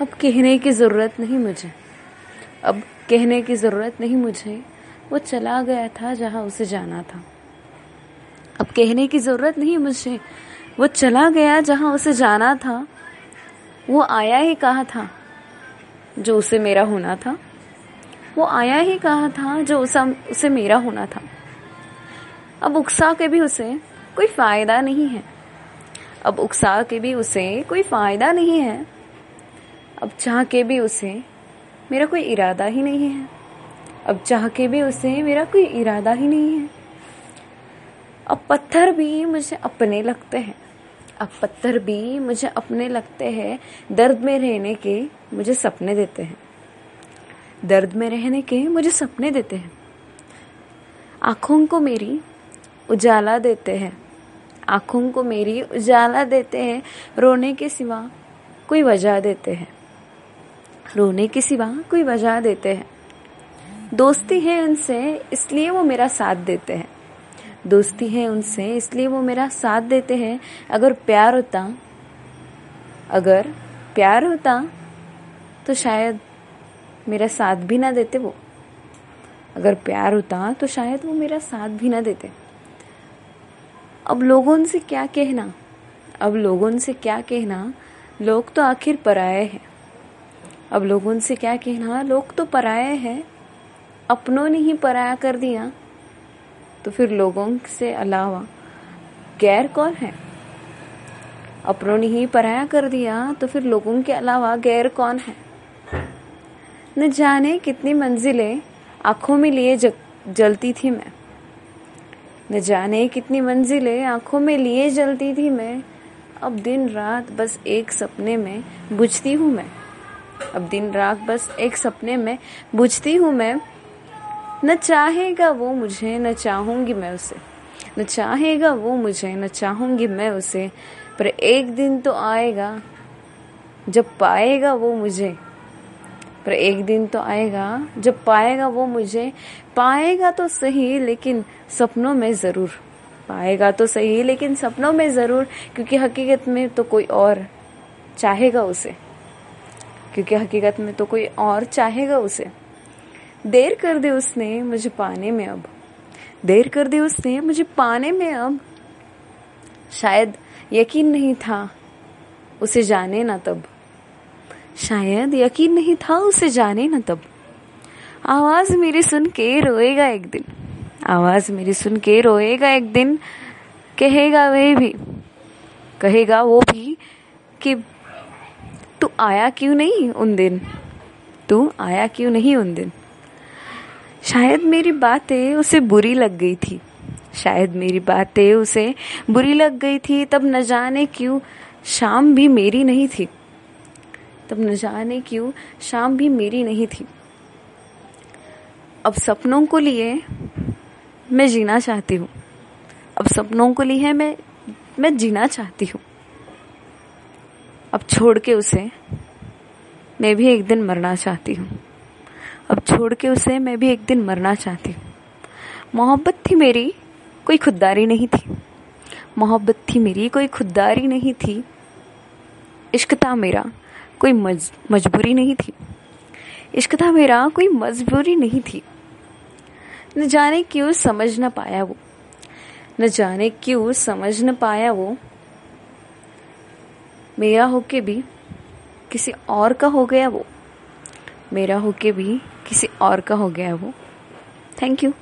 अब कहने की ज़रूरत नहीं मुझे। अब कहने की ज़रूरत नहीं मुझे। वो चला गया था जहाँ उसे जाना था। अब कहने की ज़रूरत नहीं मुझे। वो चला गया जहाँ उसे जाना था। वो आया ही कहा था? जो उसे मेरा होना था। वो आया ही कहा था जो उसा उसे मेरा होना था। अब उकसा के भी उसे कोई फ़ायदा नहीं है। अब उकसा के भी उसे कोई फ़ायदा नहीं है। अब चाह के भी उसे मेरा कोई इरादा ही नहीं है। अब चाह के भी उसे मेरा कोई इरादा ही नहीं है। अब पत्थर भी मुझे अपने लगते हैं। अब पत्थर भी मुझे अपने लगते हैं। दर्द में रहने के मुझे सपने देते हैं। दर्द में रहने के मुझे सपने देते हैं। आँखों को मेरी उजाला देते हैं। आँखों को मेरी उजाला देते हैं। रोने के सिवा कोई वजह देते हैं। रोने के सिवा कोई वजह देते हैं। दोस्ती है उनसे, इसलिए वो मेरा साथ देते हैं। दोस्ती है उनसे, इसलिए वो मेरा साथ देते हैं। अगर प्यार होता, अगर प्यार होता तो शायद मेरा साथ भी ना देते वो। अगर प्यार होता तो शायद वो मेरा साथ भी ना देते। अब लोगों से क्या कहना? अब लोगों से क्या कहना? लोग तो आखिर पराए हैं। अब लोगों से क्या कहना? लोग तो पराए हैं। अपनों ने ही पराया कर दिया। तो फिर लोगों से अलावा गैर कौन है? अपनों ने ही पराया कर दिया तो फिर लोगों के अलावा गैर कौन है? न जाने कितनी मंजिलें आँखों में लिए जलती थी मैं। न जाने कितनी मंजिलें आँखों में लिए जलती थी मैं। अब दिन रात बस एक सपने में बुझती हूँ मैं। अब दिन रात बस एक सपने में बुझती हूँ मैं। न चाहेगा वो मुझे, न चाहूँगी मैं उसे। न चाहेगा वो मुझे, न चाहूँगी मैं उसे। पर एक दिन तो आएगा, जब पाएगा वो मुझे। पर एक दिन तो आएगा, जब पाएगा वो मुझे। पाएगा तो सही, लेकिन सपनों में ज़रूर। पाएगा तो सही, लेकिन सपनों में ज़रूर, क्योंकि हकीकत में तो कोई और चाहेगा उसे। क्योंकि हकीकत में तो कोई और चाहेगा उसे। देर कर दे उसने मुझे पाने में अब। देर कर दे उसने मुझे पाने में अब। शायद यकीन नहीं था उसे जाने ना तब। शायद यकीन नहीं था उसे जाने ना तब। आवाज़ मेरी सुन के रोएगा एक दिन। आवाज़ मेरी सुन के रोएगा एक दिन। कहेगा वह भी। कहेगा वो भी कि तू आया क्यों नहीं उन दिन? तू आया क्यों नहीं उन दिन? शायद मेरी बातें उसे बुरी लग गई थी। शायद मेरी बातें उसे बुरी लग गई थी। तब न जाने क्यों शाम भी मेरी नहीं थी। तब न जाने क्यों शाम भी मेरी नहीं थी। अब सपनों को लिए मैं जीना चाहती हूँ। अब सपनों को लिए मैं मैं जीना चाहती हूँ। अब छोड़ के उसे मैं भी एक दिन मरना चाहती हूँ। अब छोड़ के उसे मैं भी एक दिन मरना चाहती हूँ। मोहब्बत थी मेरी कोई खुददारी नहीं थी। मोहब्बत थी मेरी कोई खुददारी नहीं थी। इश्क था मेरा कोई मज, मजबूरी नहीं थी। इश्क था मेरा कोई मजबूरी नहीं थी। न जाने क्यों समझ न पाया वो। न जाने क्यों समझ न पाया वो मेरा होके भी किसी और का हो गया वो। मेरा होके भी किसी और का हो गया वो। Thank you